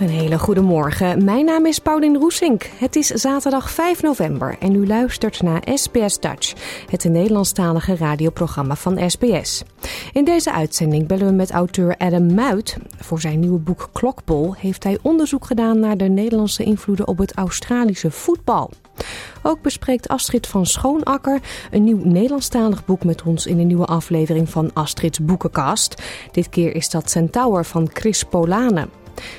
Een hele goede morgen. Mijn naam is Paulien Roesink. Het is zaterdag 5 november en u luistert naar SBS Dutch, het Nederlandstalige radioprogramma van SBS. In deze uitzending bellen we met auteur Adam Muit. Voor zijn nieuwe boek Klokbol heeft hij onderzoek gedaan naar de Nederlandse invloeden op het Australische voetbal. Ook bespreekt Astrid van Schoonakker een nieuw Nederlandstalig boek met ons in een nieuwe aflevering van Astrid's Boekenkast. Dit keer is dat Centaur van Chris Polane.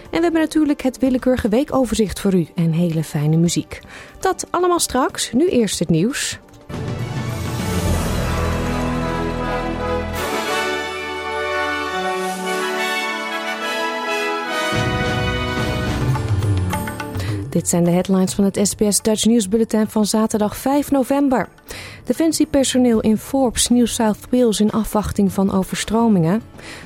En we hebben natuurlijk het willekeurige weekoverzicht voor u en hele fijne muziek. Dat allemaal straks, nu eerst het nieuws. Dit zijn de headlines van het SBS Dutch News Bulletin van zaterdag 5 november. Defensiepersoneel in Forbes, New South Wales in afwachting van overstromingen.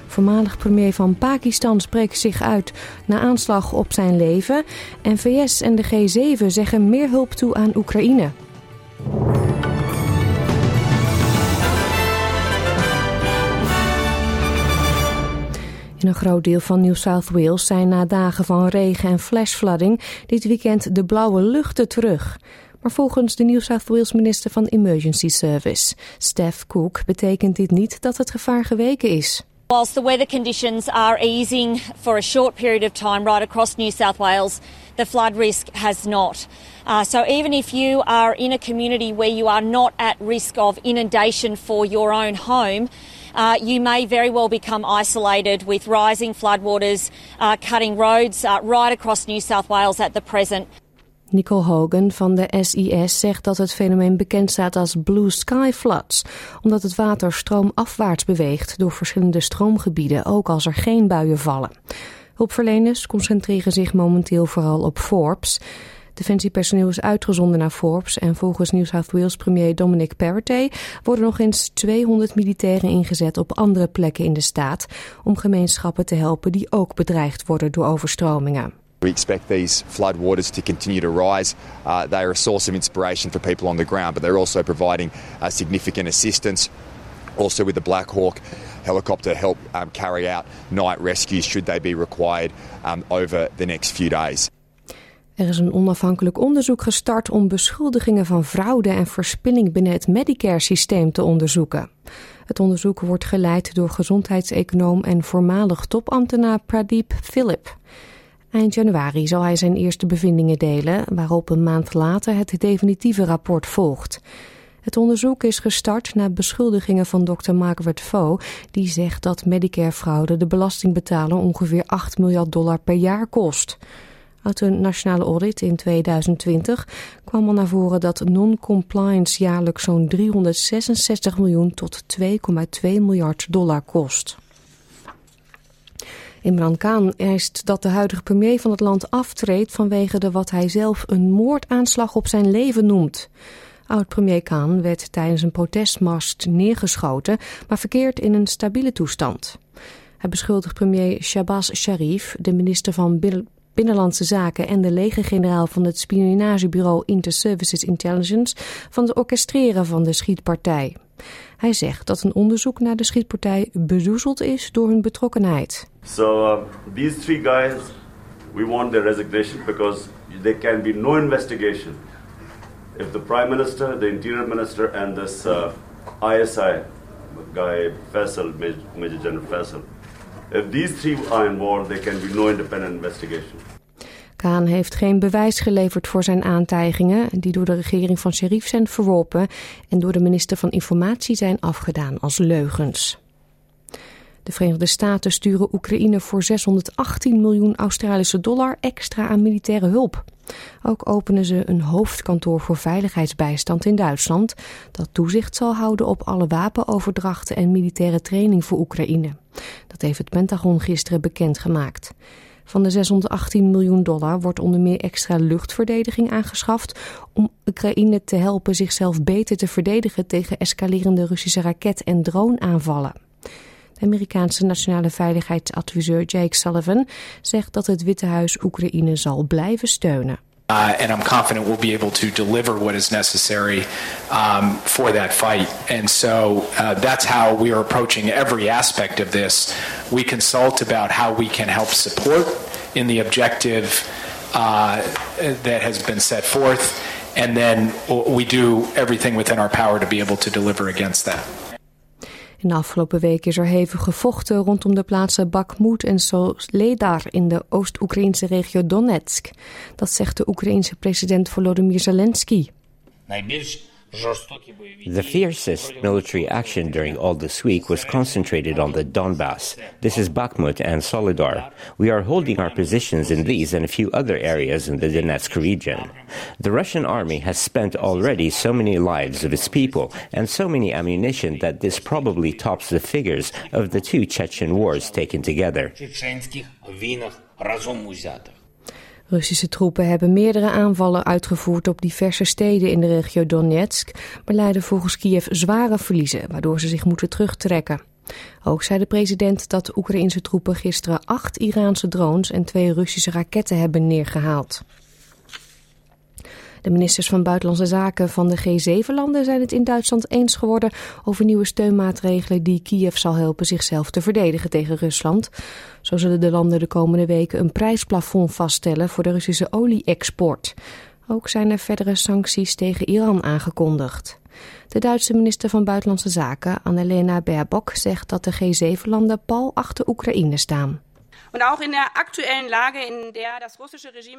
Voormalig premier van Pakistan spreekt zich uit na aanslag op zijn leven. En VS en de G7 zeggen meer hulp toe aan Oekraïne. In een groot deel van New South Wales zijn na dagen van regen en flashflooding dit weekend de blauwe luchten terug. Maar volgens de New South Wales minister van Emergency Service, Steph Cook, betekent dit niet dat het gevaar geweken is. Whilst the weather conditions are easing for a short period of time right across New South Wales, the flood risk has not. Uh, so even if you are in a community where you are not at risk of inundation for your own home, uh, you may very well become isolated with rising floodwaters uh, cutting roads uh, right across New South Wales at the present. Nicole Hogan van de SIS zegt dat het fenomeen bekend staat als blue sky floods, omdat het water stroomafwaarts beweegt door verschillende stroomgebieden, ook als er geen buien vallen. Hulpverleners concentreren zich momenteel vooral op Forbes. Defensiepersoneel is uitgezonden naar Forbes en volgens New South Wales premier Dominic Perrottet worden nog eens 200 militairen ingezet op andere plekken in de staat om gemeenschappen te helpen die ook bedreigd worden door overstromingen. We expect these flood waters to continue to rise. Uh, they are a source of inspiration for people on the ground, but they're also providing uh, significant assistance. Also, with the Black Hawk helicopter, help um, carry out night rescues should they be required um, over the next few days. Er is een onafhankelijk onderzoek gestart om beschuldigingen van fraude en verspilling binnen het Medicare-systeem te onderzoeken. Het onderzoek wordt geleid door gezondheidseconoom en voormalig topambtenaar Pradeep Philip. Eind januari zal hij zijn eerste bevindingen delen, waarop een maand later het definitieve rapport volgt. Het onderzoek is gestart na beschuldigingen van Dr. Margaret Foe, die zegt dat Medicare-fraude de belastingbetaler ongeveer 8 miljard dollar per jaar kost. Uit een nationale audit in 2020 kwam al naar voren dat non-compliance jaarlijks zo'n 366 miljoen tot 2,2 miljard dollar kost. Imran Khan eist dat de huidige premier van het land aftreedt vanwege de wat hij zelf een moordaanslag op zijn leven noemt. Oud-premier Khan werd tijdens een protestmars neergeschoten, maar verkeert in een stabiele toestand. Hij beschuldigt premier Shabazz Sharif, de minister van Binnenlandse Zaken en de legergeneraal van het spionagebureau Inter-Services Intelligence van het orchestreren van de schietpartij. Hij zegt dat een onderzoek naar de schietpartij bezoezeld is door hun betrokkenheid. So uh, these three guys, we want their resignation because there can be no investigation if the prime minister, the interior minister, and this uh, ISI guy Faisal, Major General Faisal, if these three are involved, there can be no independent investigation. Khan heeft geen bewijs geleverd voor zijn aantijgingen, die door de regering van Sharif zijn verworpen en door de minister van Informatie zijn afgedaan als leugens. De Verenigde Staten sturen Oekraïne voor 618 miljoen Australische dollar extra aan militaire hulp. Ook openen ze een hoofdkantoor voor veiligheidsbijstand in Duitsland, dat toezicht zal houden op alle wapenoverdrachten en militaire training voor Oekraïne. Dat heeft het Pentagon gisteren bekendgemaakt. Van de 618 miljoen dollar wordt onder meer extra luchtverdediging aangeschaft om Oekraïne te helpen zichzelf beter te verdedigen tegen escalerende Russische raket- en droneaanvallen. De Amerikaanse nationale veiligheidsadviseur Jake Sullivan zegt dat het Witte Huis Oekraïne zal blijven steunen. Uh, and I'm confident we'll be able to deliver what is necessary um, for that fight. And so uh, that's how we are approaching every aspect of this. We consult about how we can help support in the objective uh, that has been set forth. And then we do everything within our power to be able to deliver against that. In afgelopen week is er hevig gevochten rondom de plaatsen Bakhmut en Soledar in de Oost-Oekraïnse regio Donetsk. Dat zegt de Oekraïense president Volodymyr Zelensky. The fiercest military action during all this week was concentrated on the Donbass. This is Bakhmut and Solidar. We are holding our positions in these and a few other areas in the Donetsk region. The Russian army has spent already so many lives of its people and so many ammunition that this probably tops the figures of the two Chechen wars taken together. Russische troepen hebben meerdere aanvallen uitgevoerd op diverse steden in de regio Donetsk, maar leiden volgens Kiev zware verliezen, waardoor ze zich moeten terugtrekken. Ook zei de president dat Oekraïnse troepen gisteren acht Iraanse drones en twee Russische raketten hebben neergehaald. De ministers van Buitenlandse Zaken van de G7-landen zijn het in Duitsland eens geworden over nieuwe steunmaatregelen die Kiev zal helpen zichzelf te verdedigen tegen Rusland. Zo zullen de landen de komende weken een prijsplafond vaststellen voor de Russische olie-export. Ook zijn er verdere sancties tegen Iran aangekondigd. De Duitse minister van Buitenlandse Zaken, Annalena Baerbock, zegt dat de G7-landen pal achter Oekraïne staan.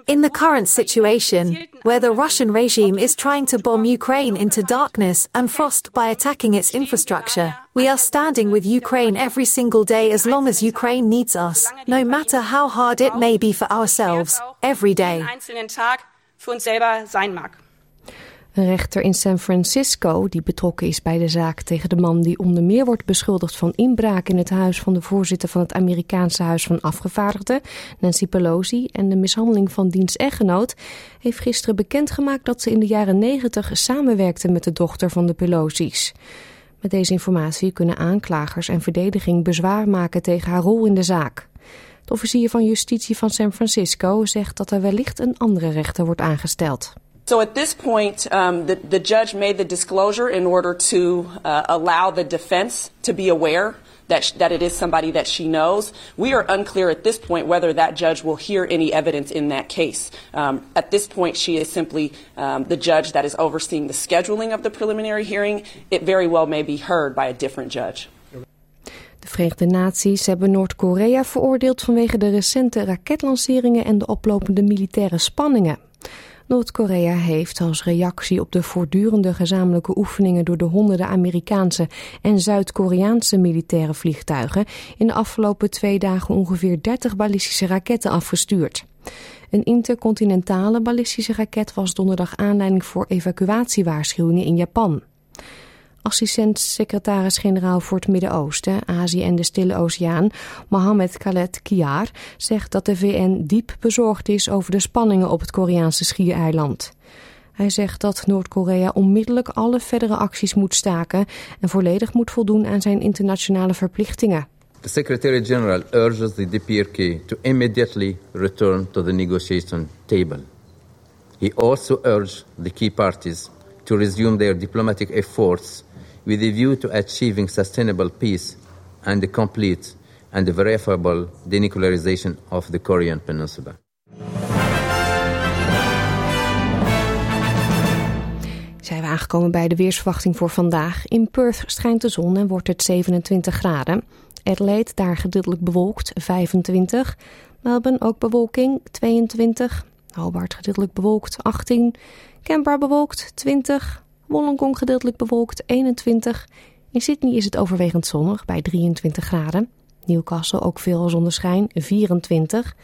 In the current situation, where the Russian regime is trying to bomb Ukraine into darkness and frost by attacking its infrastructure, we are standing with Ukraine every single day as long as Ukraine needs us, no matter how hard it may be for ourselves, every day. Een rechter in San Francisco, die betrokken is bij de zaak tegen de man die onder meer wordt beschuldigd van inbraak in het huis van de voorzitter van het Amerikaanse Huis van Afgevaardigden, Nancy Pelosi, en de mishandeling van diens echtgenoot, heeft gisteren bekendgemaakt dat ze in de jaren negentig samenwerkte met de dochter van de Pelosi's. Met deze informatie kunnen aanklagers en verdediging bezwaar maken tegen haar rol in de zaak. De officier van justitie van San Francisco zegt dat er wellicht een andere rechter wordt aangesteld. So at this point, um, the, the judge made the disclosure in order to uh, allow the defense to be aware that, sh- that it is somebody that she knows. We are unclear at this point whether that judge will hear any evidence in that case. Um, at this point, she is simply um, the judge that is overseeing the scheduling of the preliminary hearing. It very well may be heard by a different judge. De Verenigde Naties hebben Noord-Korea veroordeeld vanwege de recente raketlanceringen en de oplopende militaire spanningen. Noord-Korea heeft als reactie op de voortdurende gezamenlijke oefeningen door de honderden Amerikaanse en Zuid-Koreaanse militaire vliegtuigen in de afgelopen twee dagen ongeveer 30 ballistische raketten afgestuurd. Een intercontinentale ballistische raket was donderdag aanleiding voor evacuatiewaarschuwingen in Japan. Assistent-secretaris-generaal voor het Midden-Oosten, Azië en de Stille Oceaan, Mohammed Khaled Kiar, zegt dat de VN diep bezorgd is over de spanningen op het Koreaanse schiereiland. Hij zegt dat Noord-Korea onmiddellijk alle verdere acties moet staken en volledig moet voldoen aan zijn internationale verplichtingen. The Secretary General urges the DPRK to immediately return to the negotiation table. He also urged the key parties to resume their diplomatic efforts with a view to achieving sustainable peace and the complete and verifiable denuclearization of the Korean Peninsula. Zijn we aangekomen bij de weersverwachting voor vandaag. In Perth schijnt de zon en wordt het 27 graden. Adelaide daar gedeeltelijk bewolkt, 25. Melbourne ook bewolking, 22. Hobart gedeeltelijk bewolkt 18. Canberra bewolkt 20. Wollongong gedeeltelijk bewolkt 21. In Sydney is het overwegend zonnig bij 23 graden. Newcastle ook veel zonneschijn 24.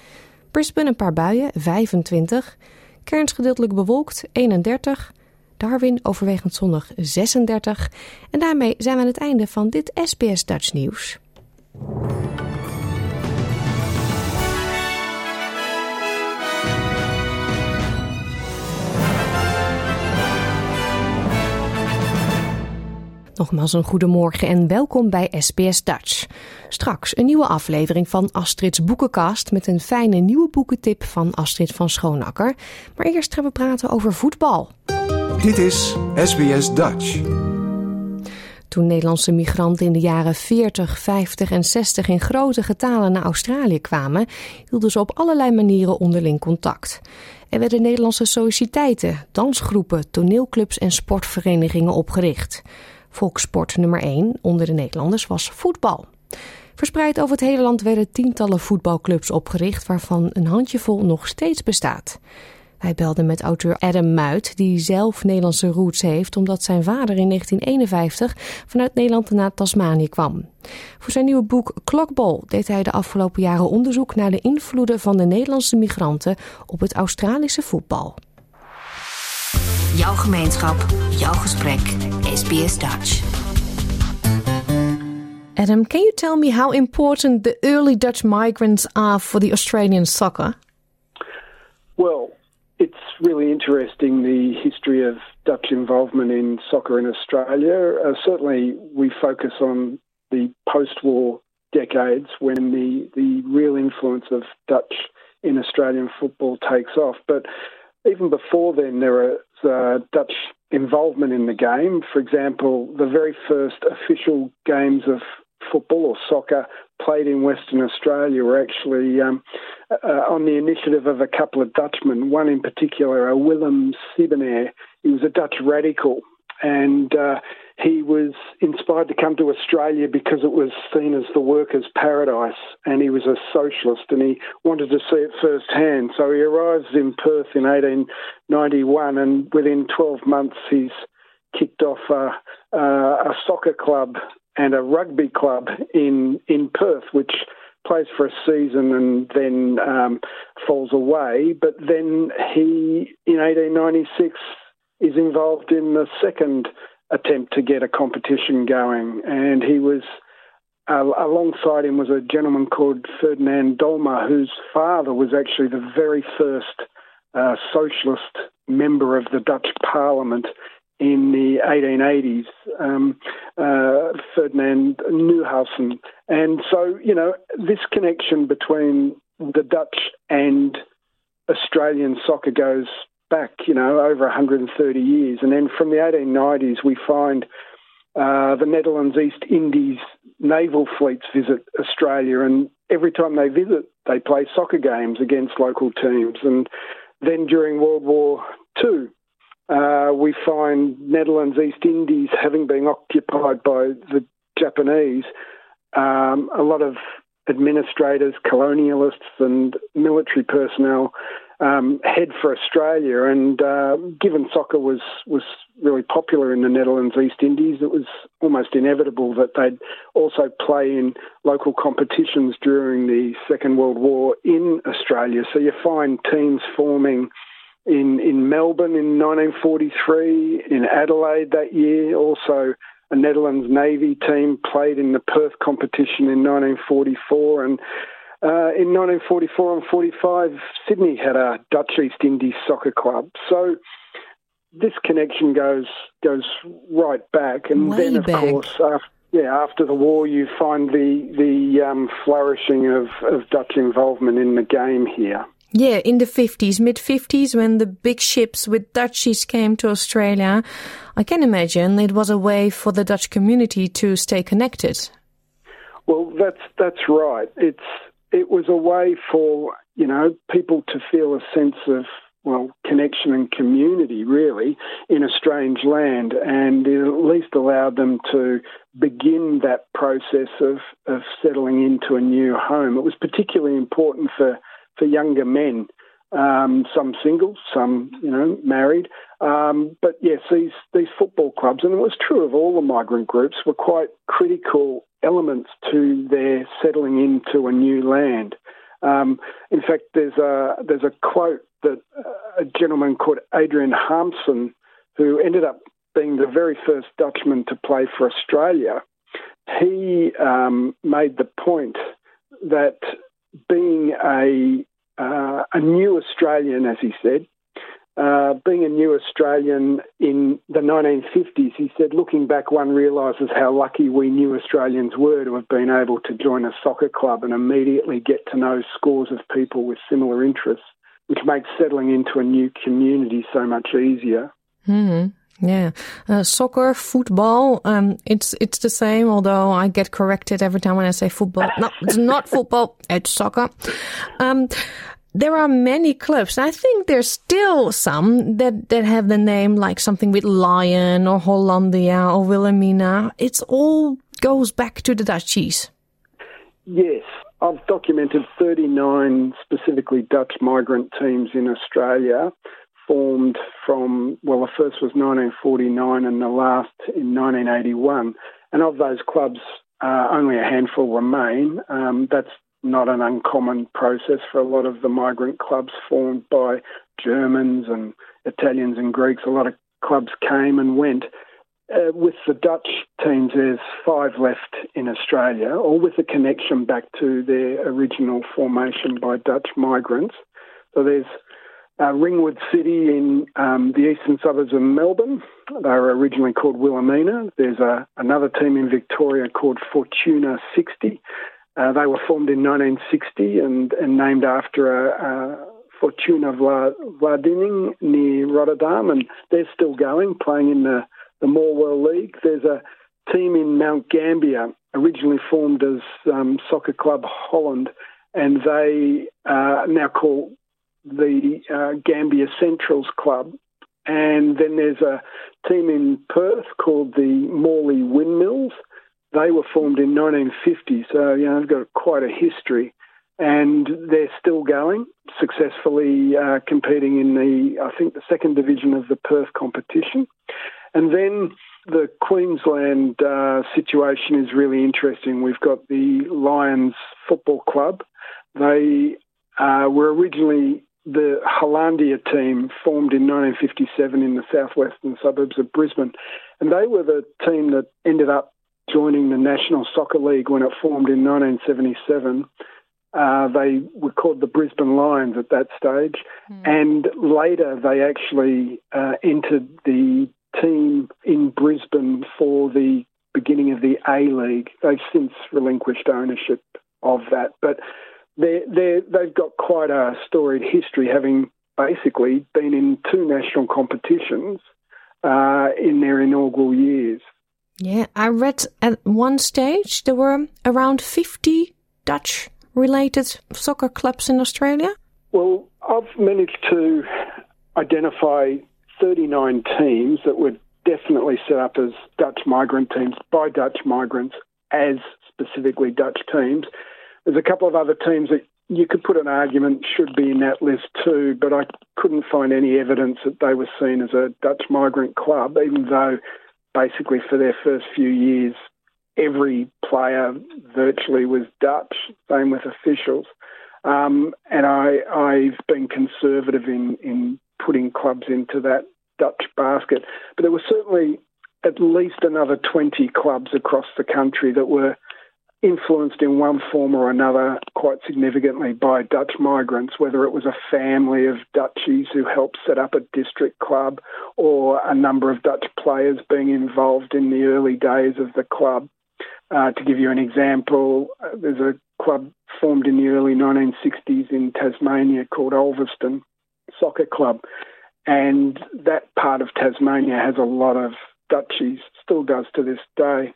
Brisbane een paar buien 25. Cairns gedeeltelijk bewolkt 31. Darwin overwegend zonnig 36. En daarmee zijn we aan het einde van dit SBS Dutch nieuws. Nogmaals een goedemorgen en welkom bij SBS Dutch. Straks een nieuwe aflevering van Astrid's Boekenkast met een fijne nieuwe boekentip van Astrid van Schoonakker. Maar eerst gaan we praten over voetbal. Dit is SBS Dutch. Toen Nederlandse migranten in de jaren 40, 50 en 60 in grote getalen naar Australië kwamen, hielden ze op allerlei manieren onderling contact. Er werden Nederlandse sociëteiten, dansgroepen, toneelclubs en sportverenigingen opgericht. Volkssport nummer 1 onder de Nederlanders was voetbal. Verspreid over het hele land werden tientallen voetbalclubs opgericht, waarvan een handjevol nog steeds bestaat. Wij belden met auteur Adam Muit, die zelf Nederlandse roots heeft, omdat zijn vader in 1951 vanuit Nederland naar Tasmanië kwam. Voor zijn nieuwe boek Klokball deed hij de afgelopen jaren onderzoek naar de invloeden van de Nederlandse migranten op het Australische voetbal. Jouw gemeenschap, jouw gesprek, SBS Dutch. Adam, can you tell me how important the early Dutch migrants are for the Australian soccer? Well, it's really interesting the history of Dutch involvement in soccer in Australia. Uh, certainly, we focus on the post war decades when the, the real influence of Dutch in Australian football takes off. But even before then, there was uh, Dutch involvement in the game. For example, the very first official games of football or soccer played in Western Australia were actually um, uh, on the initiative of a couple of Dutchmen, one in particular, a Willem Siebenair. He was a Dutch radical and uh, he was inspired to come to Australia because it was seen as the workers' paradise, and he was a socialist, and he wanted to see it firsthand. So he arrives in Perth in 1891, and within 12 months, he's kicked off a, a soccer club and a rugby club in in Perth, which plays for a season and then um, falls away. But then he, in 1896, is involved in the second attempt to get a competition going, and he was. Uh, alongside him was a gentleman called Ferdinand Dolma, whose father was actually the very first uh, socialist member of the Dutch Parliament in the 1880s, um, uh, Ferdinand Neuhausen. And so, you know, this connection between the Dutch and Australian soccer goes back, you know, over 130 years. And then from the 1890s, we find uh, the Netherlands East Indies naval fleets visit Australia, and every time they visit, they play soccer games against local teams. And then during World War II, uh, we find Netherlands East Indies having been occupied by the Japanese. Um, a lot of administrators, colonialists, and military personnel um, head for Australia. And uh, given soccer was was really popular in the Netherlands East Indies, it was almost inevitable that they'd also play in local competitions during the Second World War in Australia. So you find teams forming. In, in Melbourne in 1943, in Adelaide that year, also a Netherlands Navy team played in the Perth competition in 1944, and uh, in 1944 and 45, Sydney had a Dutch East Indies soccer club. So this connection goes goes right back, and Way then of back. course, after, yeah, after the war, you find the the um, flourishing of, of Dutch involvement in the game here. Yeah, in the 50s, mid 50s, when the big ships with Dutchies came to Australia, I can imagine it was a way for the Dutch community to stay connected. Well, that's that's right. It's it was a way for you know people to feel a sense of well connection and community really in a strange land, and it at least allowed them to begin that process of of settling into a new home. It was particularly important for for younger men. Um, some single, some you know married. Um, but yes, these these football clubs, and it was true of all the migrant groups, were quite critical elements to their settling into a new land. Um, in fact, there's a there's a quote that a gentleman called Adrian Harmsen, who ended up being the very first Dutchman to play for Australia, he um, made the point that being a uh, a new Australian, as he said, uh, being a new Australian in the 1950s, he said, looking back, one realises how lucky we new Australians were to have been able to join a soccer club and immediately get to know scores of people with similar interests, which makes settling into a new community so much easier. Mm-hmm. Yeah, uh, soccer, football. Um, it's it's the same. Although I get corrected every time when I say football. No, it's not football. It's soccer. Um, there are many clubs. I think there's still some that, that have the name like something with Lion or Hollandia or Wilhelmina. It's all goes back to the Dutchies. Yes, I've documented 39 specifically Dutch migrant teams in Australia, formed from, well, the first was 1949 and the last in 1981. And of those clubs, uh, only a handful remain. Um, that's not an uncommon process for a lot of the migrant clubs formed by Germans and Italians and Greeks. A lot of clubs came and went. Uh, with the Dutch teams, there's five left in Australia, all with a connection back to their original formation by Dutch migrants. So there's uh, Ringwood City in um, the eastern suburbs of Melbourne. They were originally called Wilhelmina. There's a, another team in Victoria called Fortuna 60. Uh, they were formed in 1960 and, and named after a, a Fortuna Vlaardingen near Rotterdam, and they're still going, playing in the, the World League. There's a team in Mount Gambier, originally formed as um, Soccer Club Holland, and they uh, now call the uh, Gambier Centrals Club. And then there's a team in Perth called the Morley Windmills, they were formed in 1950, so you know they've got quite a history, and they're still going successfully, uh, competing in the I think the second division of the Perth competition, and then the Queensland uh, situation is really interesting. We've got the Lions Football Club. They uh, were originally the Hollandia team formed in 1957 in the southwestern suburbs of Brisbane. And they were the team that ended up joining the National Soccer League when it formed in 1977. Uh, they were called the Brisbane Lions at that stage, mm. and later they actually uh, entered the team in Brisbane for the beginning of the A League. They've since relinquished ownership of that, but they they've got quite a storied history, having basically been in two national competitions uh, in their inaugural years. Yeah, I read at one stage there were around 50 Dutch related soccer clubs in Australia. Well, I've managed to identify 39 teams that were definitely set up as Dutch migrant teams by Dutch migrants as specifically Dutch teams. There's a couple of other teams that you could put an argument should be in that list too, but I couldn't find any evidence that they were seen as a Dutch migrant club, even though basically for their first few years, every player virtually was Dutch, same with officials. Um, and I, I've been conservative in, in putting clubs into that Dutch basket. But there were certainly at least another 20 clubs across the country that were influenced in one form or another quite significantly by Dutch migrants, whether it was a family of Dutchies who helped set up a district club or a number of Dutch players being involved in the early days of the club. Uh, to give you an example, uh, there's a club formed in the early 1960s in Tasmania called Ulverston Soccer Club, and that part of Tasmania has a lot of Dutchies, still does to this day.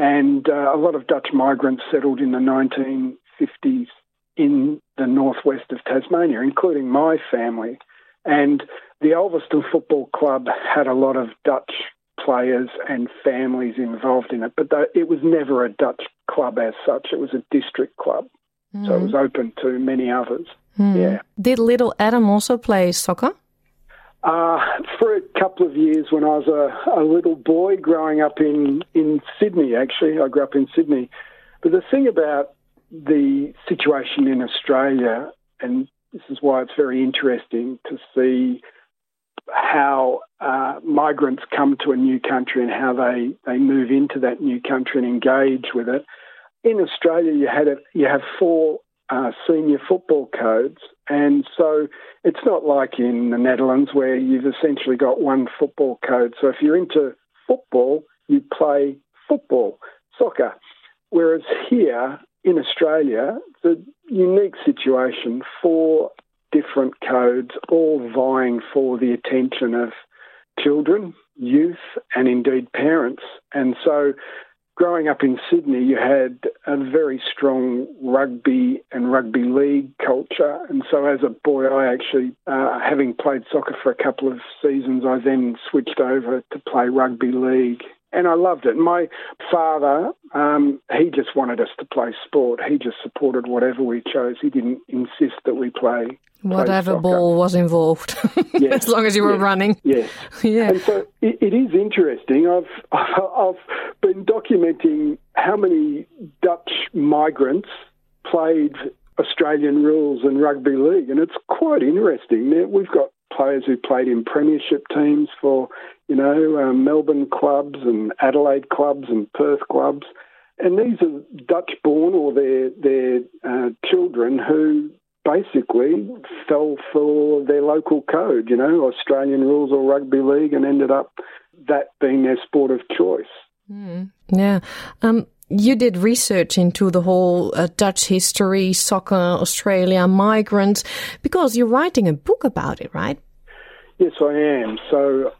And uh, a lot of Dutch migrants settled in the 1950s in the northwest of Tasmania, including my family. And the Ulverston Football Club had a lot of Dutch players and families involved in it, but it was never a Dutch club as such. It was a district club, mm. so it was mm. open to many others. Hmm. Yeah. Did little Adam also play soccer? Uh, for a couple of years when I was a, a little boy growing up in, in Sydney, actually. I grew up in Sydney. But the thing about the situation in Australia, and this is why it's very interesting to see how uh, migrants come to a new country and how they, they move into that new country and engage with it. In Australia, you had a, you have four uh, senior football codes, and so it's not like in the Netherlands where you've essentially got one football code. So if you're into football, you play football, soccer. Whereas here in Australia, the unique situation four different codes all vying for the attention of children, youth, and indeed parents. And so growing up in Sydney, you had a very strong rugby and rugby league culture. And so, as a boy, I actually, uh, having played soccer for a couple of seasons, I then switched over to play rugby league. And I loved it. My father, um, he just wanted us to play sport. He just supported whatever we chose. He didn't insist that we play. Whatever ball was involved, Yes. as long as you were Yes. running. Yes. Yeah. And so it, it is interesting. I've I've been documenting how many Dutch migrants played Australian rules and rugby league, and it's quite interesting. We've got players who played in premiership teams for you know um, Melbourne clubs and Adelaide clubs and Perth clubs, and these are Dutch born or their their uh, children who basically fell for their local code, you know, Australian rules or rugby league, and ended up that being their sport of choice. Yeah. Um, you did research into the whole uh, Dutch history, soccer, Australia, migrants, because you're writing a book about it, right? Yes, I am. So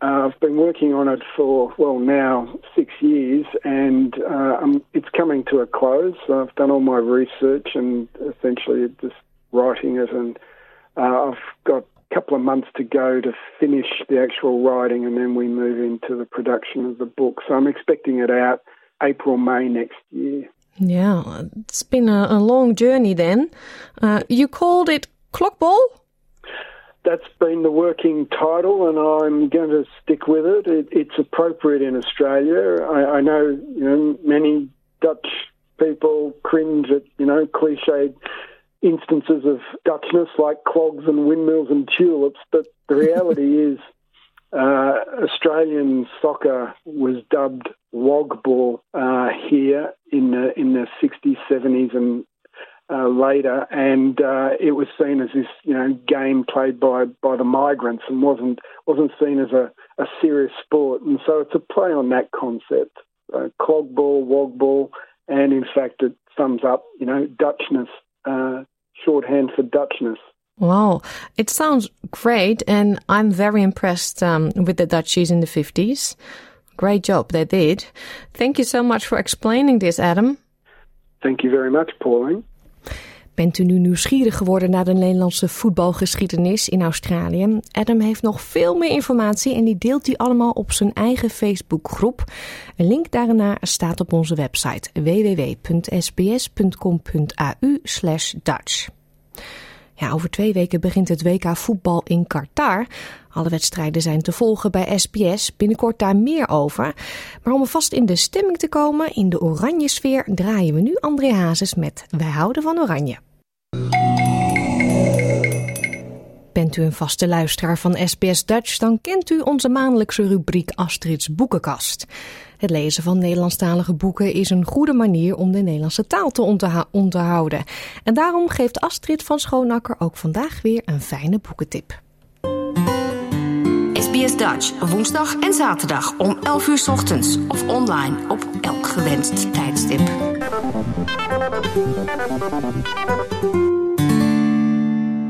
uh, I've been working on it for, well, now six years, and uh, it's coming to a close. I've done all my research and essentially just writing it, and uh, I've got a couple of months to go to finish the actual writing, and then we move into the production of the book. So I'm expecting it out April, May next year. Yeah, it's been a, a long journey then. Uh, you called it Clockball? that's been the working title, and I'm going to stick with it. it it's appropriate in Australia. I, I know, you know, many Dutch people cringe at, you know, cliched instances of Dutchness like clogs and windmills and tulips, but the reality is uh, Australian soccer was dubbed wogball uh, here in the in the 60s, 70s, and uh, later, and uh, it was seen as this you know game played by by the migrants and wasn't wasn't seen as a, a serious sport. And so it's a play on that concept, uh, wog ball, and in fact it sums up you know Dutchness, uh, shorthand for Dutchness. Wow, it sounds great, and I'm very impressed um, with the Dutchies in the 50s. Great job they did. Thank you so much for explaining this, Adam. Thank you very much, Pauline. Bent u nu nieuwsgierig geworden naar de Nederlandse voetbalgeschiedenis in Australië? Adam heeft nog veel meer informatie en die deelt hij allemaal op zijn eigen Facebookgroep. Een link daarna staat op onze website www.sbs.com.au Dutch. Ja, over twee weken begint het WK voetbal in Qatar. Alle wedstrijden zijn te volgen bij SBS. Binnenkort daar meer over. Maar om vast in de stemming te komen, in de oranje sfeer, draaien we nu André Hazes met Wij houden van oranje. Bent u een vaste luisteraar van SBS Dutch, dan kent u onze maandelijkse rubriek Astrid's Boekenkast. Het lezen van Nederlandstalige boeken is een goede manier om de Nederlandse taal te onderhouden. En daarom geeft Astrid van Schoonakker ook vandaag weer een fijne boekentip. SBS Dutch, woensdag en zaterdag om 11 uur ochtends of online op elk gewenst tijdstip.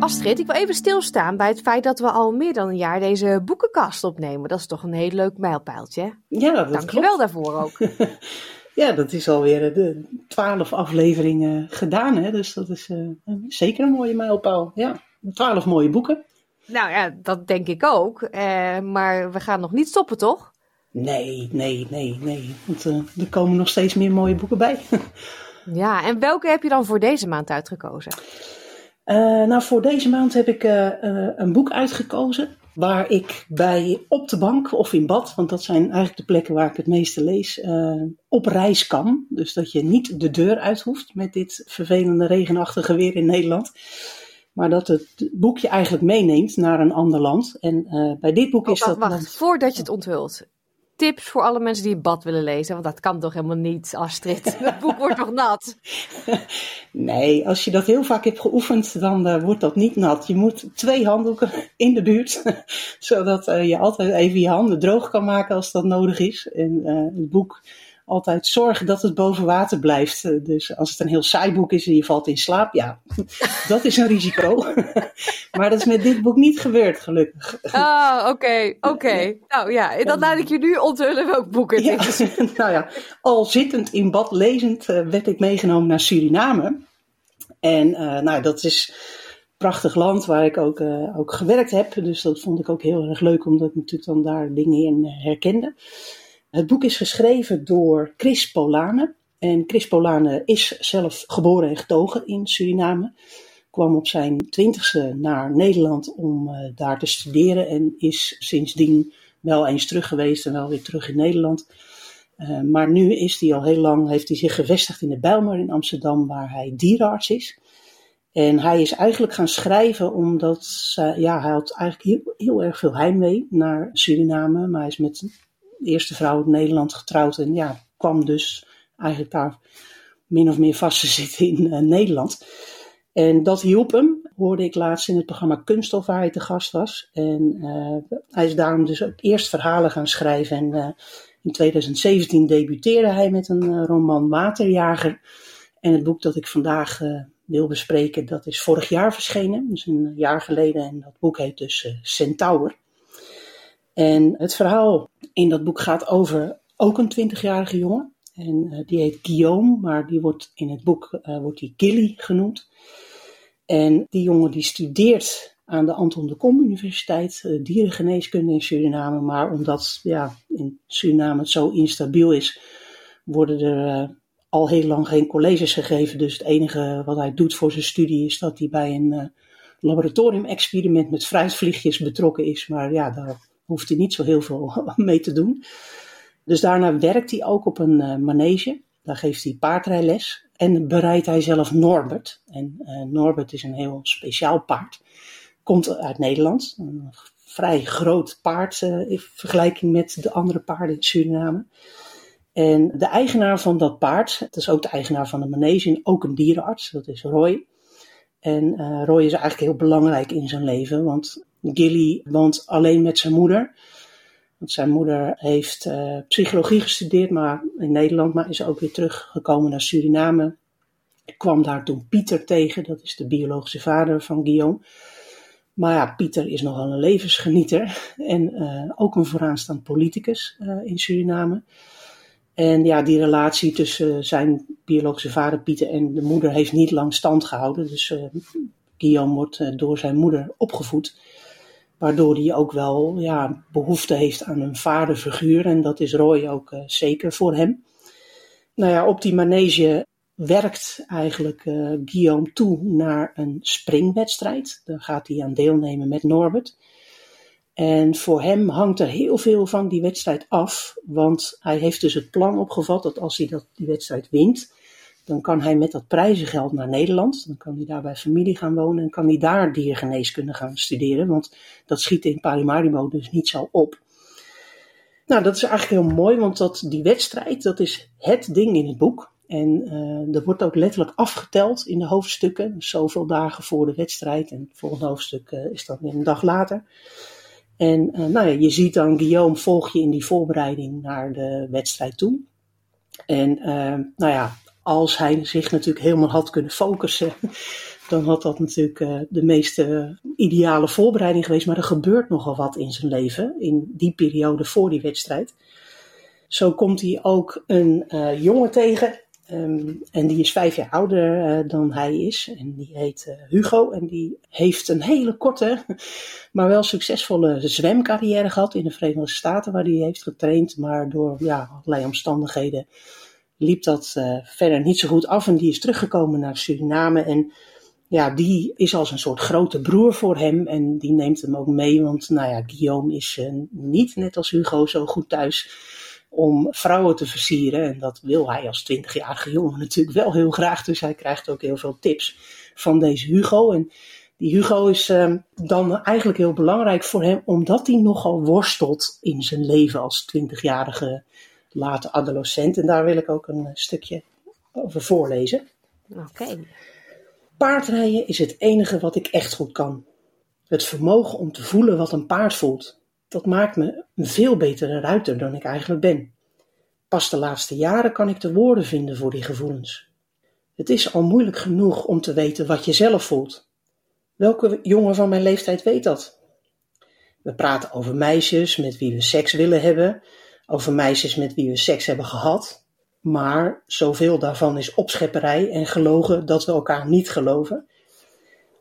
Astrid, ik wil even stilstaan bij het feit dat we al meer dan een jaar deze boekenkast opnemen. Dat is toch een heel leuk mijlpaaltje. Ja, dat Dankjewel klopt. daarvoor ook. Ja, dat is alweer de twaalf afleveringen gedaan, hè? dus dat is eh, zeker een mooie mijlpaal. Ja, twaalf mooie boeken. Nou ja, dat denk ik ook. Eh, maar we gaan nog niet stoppen, toch? Nee, nee, nee, nee, want eh, er komen nog steeds meer mooie boeken bij. Ja, en welke heb je dan voor deze maand uitgekozen? Nou, voor deze maand heb ik een boek uitgekozen waar ik bij op de bank of in bad, want dat zijn eigenlijk de plekken waar ik het meeste lees, uh, op reis kan. Dus dat je niet de deur uit hoeft met dit vervelende regenachtige weer in Nederland. Maar dat het boekje eigenlijk meeneemt naar een ander land. En bij dit boek oh, is dat. Wacht, voordat je het onthult tips voor alle mensen die het bad willen lezen? Want dat kan toch helemaal niet, Astrid? Het boek wordt toch nat? Nee, als je dat heel vaak hebt geoefend, dan uh, wordt dat niet nat. Je moet twee handdoeken in de buurt, zodat uh, je altijd even je handen droog kan maken als dat nodig is. En uh, het boek altijd zorgen dat het boven water blijft. Eh, dus als het een heel saai boek is en je valt in slaap, ja, dat is een risico. maar dat is met dit boek niet gebeurd, gelukkig. Ah, oké, oké. Nou ja, dan laat ik je nu onthullen welk boek het ja, is. nou ja, al zittend in bad lezend uh, werd ik meegenomen naar Suriname. En uh, nou, dat is prachtig land waar ik ook, uh, ook gewerkt heb. Dus dat vond ik ook heel erg leuk, omdat ik natuurlijk dan daar dingen in herkende. Het boek is geschreven door Chris Polane. En Chris Polane is zelf geboren en getogen in Suriname. Kwam op zijn twintigste naar Nederland om uh, daar te studeren. En is sindsdien wel eens terug geweest en wel weer terug in Nederland. Uh, maar nu is hij al heel lang, heeft hij zich gevestigd in de Bijlmer in Amsterdam, waar hij dierenarts is. En hij is eigenlijk gaan schrijven omdat ja, hij had eigenlijk heel, heel erg veel heimwee naar Suriname. Maar hij is met eerste vrouw in Nederland getrouwd en ja, kwam dus eigenlijk daar min of meer vast te zitten in uh, Nederland. En dat hielp hem, hoorde ik laatst in het programma Kunststof waar hij te gast was. En uh, hij is daarom dus ook eerst verhalen gaan schrijven. En uh, in 2017 debuteerde hij met een roman Waterjager. En het boek dat ik vandaag wil bespreken, dat is vorig jaar verschenen, dus een jaar geleden. En dat boek heet dus Centaur. En het verhaal in dat boek gaat over ook een 20-jarige jongen. En uh, die heet Guillaume, maar die wordt in het boek uh, wordt die Gilly genoemd. En die jongen die studeert aan de Anton de Kom Universiteit uh, dierengeneeskunde in Suriname. Maar omdat ja, in Suriname het zo instabiel is, worden er al heel lang geen colleges gegeven. Dus het enige wat hij doet voor zijn studie is dat hij bij een laboratorium-experiment met fruitvliegjes betrokken is. Maar ja, daar hoeft hij niet zo heel veel mee te doen. Dus daarna werkt hij ook op een uh, manege. Daar geeft hij paardrijles. En bereidt hij zelf Norbert. En uh, Norbert is een heel speciaal paard. Komt uit Nederland. Een vrij groot paard uh, in vergelijking met de andere paarden in Suriname. En de eigenaar van dat paard, dat is ook de eigenaar van de manege en ook een dierenarts, dat is Roy. En Roy is eigenlijk heel belangrijk in zijn leven, want Gilly woont alleen met zijn moeder. Want zijn moeder heeft uh, psychologie gestudeerd maar in Nederland, maar is ook weer teruggekomen naar Suriname. Ik kwam daar toen Pieter tegen, dat is de biologische vader van Guillaume. Maar ja, Pieter is nogal een levensgenieter en uh, ook een vooraanstaand politicus uh, in Suriname. En ja, die relatie tussen zijn biologische vader Pieter en de moeder heeft niet lang stand gehouden. Dus Guillaume wordt door zijn moeder opgevoed. Waardoor hij ook wel ja, behoefte heeft aan een vaderfiguur. En dat is Roy ook uh, zeker voor hem. Nou ja, op die manege werkt eigenlijk uh, Guillaume toe naar een springwedstrijd. Daar gaat hij aan deelnemen met Norbert. En voor hem hangt er heel veel van die wedstrijd af. Want hij heeft dus het plan opgevat dat als hij dat, die wedstrijd wint, dan kan hij met dat prijzengeld naar Nederland. Dan kan hij daar bij familie gaan wonen en kan hij daar diergeneeskunde gaan studeren. Want dat schiet in Paramaribo dus niet zo op. Nou, dat is eigenlijk heel mooi, want dat, die wedstrijd, dat is het ding in het boek. En uh, er wordt ook letterlijk afgeteld in de hoofdstukken. zoveel dagen voor de wedstrijd. En het volgende hoofdstuk uh, is dan weer een dag later. En uh, nou ja, je ziet dan Guillaume volg je in die voorbereiding naar de wedstrijd toe. En nou ja, als hij zich natuurlijk helemaal had kunnen focussen, dan had dat natuurlijk uh, de meest ideale voorbereiding geweest. Maar er gebeurt nogal wat in zijn leven, in die periode voor die wedstrijd. Zo komt hij ook een uh, jongen tegen, um, en die is vijf jaar ouder dan hij is. En die heet Hugo, en die heeft een hele korte, maar wel succesvolle zwemcarrière gehad in de Verenigde Staten, waar hij heeft getraind. Maar door ja, allerlei omstandigheden liep dat uh, verder niet zo goed af. En die is teruggekomen naar Suriname. En ja, die is als een soort grote broer voor hem en die neemt hem ook mee. Want nou ja, Guillaume is uh, niet, net als Hugo, zo goed thuis om vrouwen te versieren. En dat wil hij als 20-jarige jongen natuurlijk wel heel graag. Dus hij krijgt ook heel veel tips van deze Hugo. En die Hugo is uh, dan eigenlijk heel belangrijk voor hem, omdat hij nogal worstelt in zijn leven als 20-jarige late adolescent. En daar wil ik ook een stukje over voorlezen. Oké. Paardrijden is het enige wat ik echt goed kan. Het vermogen om te voelen wat een paard voelt. Dat maakt me een veel betere ruiter dan ik eigenlijk ben. Pas de laatste jaren kan ik de woorden vinden voor die gevoelens. Het is al moeilijk genoeg om te weten wat je zelf voelt. Welke jongen van mijn leeftijd weet dat? We praten over meisjes met wie we seks willen hebben, over meisjes met wie we seks hebben gehad, maar zoveel daarvan is opschepperij en gelogen dat we elkaar niet geloven.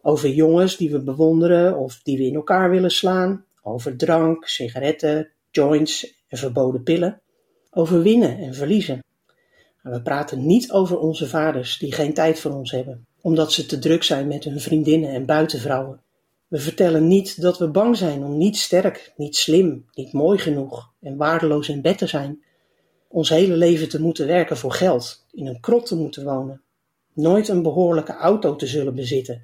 Over jongens die we bewonderen of die we in elkaar willen slaan. Over drank, sigaretten, joints en verboden pillen. Over winnen en verliezen. We praten niet over onze vaders die geen tijd voor ons hebben, omdat ze te druk zijn met hun vriendinnen en buitenvrouwen. We vertellen niet dat we bang zijn om niet sterk, niet slim, niet mooi genoeg en waardeloos in bed te zijn ons hele leven te moeten werken voor geld, in een krot te moeten wonen, nooit een behoorlijke auto te zullen bezitten,